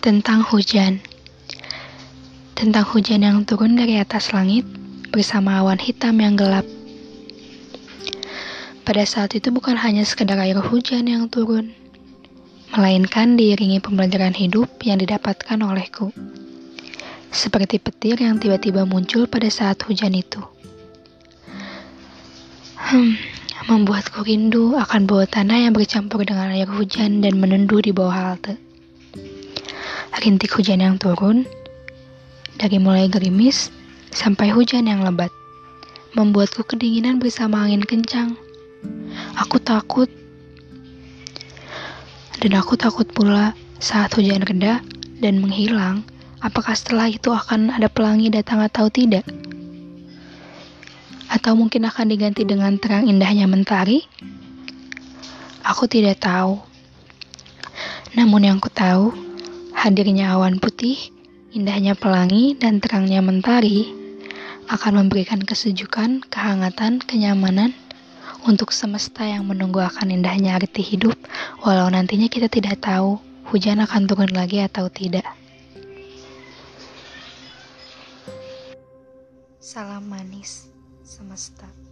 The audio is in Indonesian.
tentang hujan. Tentang hujan yang turun dari atas langit bersama awan hitam yang gelap. Pada saat itu bukan hanya sekedar air hujan yang turun, melainkan diiringi pembelajaran hidup yang didapatkan olehku. Seperti petir yang tiba-tiba muncul pada saat hujan itu. Hmm, membuatku rindu akan bau tanah yang bercampur dengan air hujan dan menendu di bawah halte. Rintik hujan yang turun, dari mulai gerimis sampai hujan yang lebat, membuatku kedinginan bersama angin kencang. Aku takut, dan aku takut pula saat hujan reda dan menghilang, apakah setelah itu akan ada pelangi datang atau tidak? Atau mungkin akan diganti dengan terang indahnya mentari? Aku tidak tahu. Namun yang ku tahu, hadirnya awan putih, indahnya pelangi, dan terangnya mentari akan memberikan kesejukan, kehangatan, kenyamanan untuk semesta yang menunggu akan indahnya arti hidup, walau nantinya kita tidak tahu hujan akan turun lagi atau tidak. Salam manis semesta.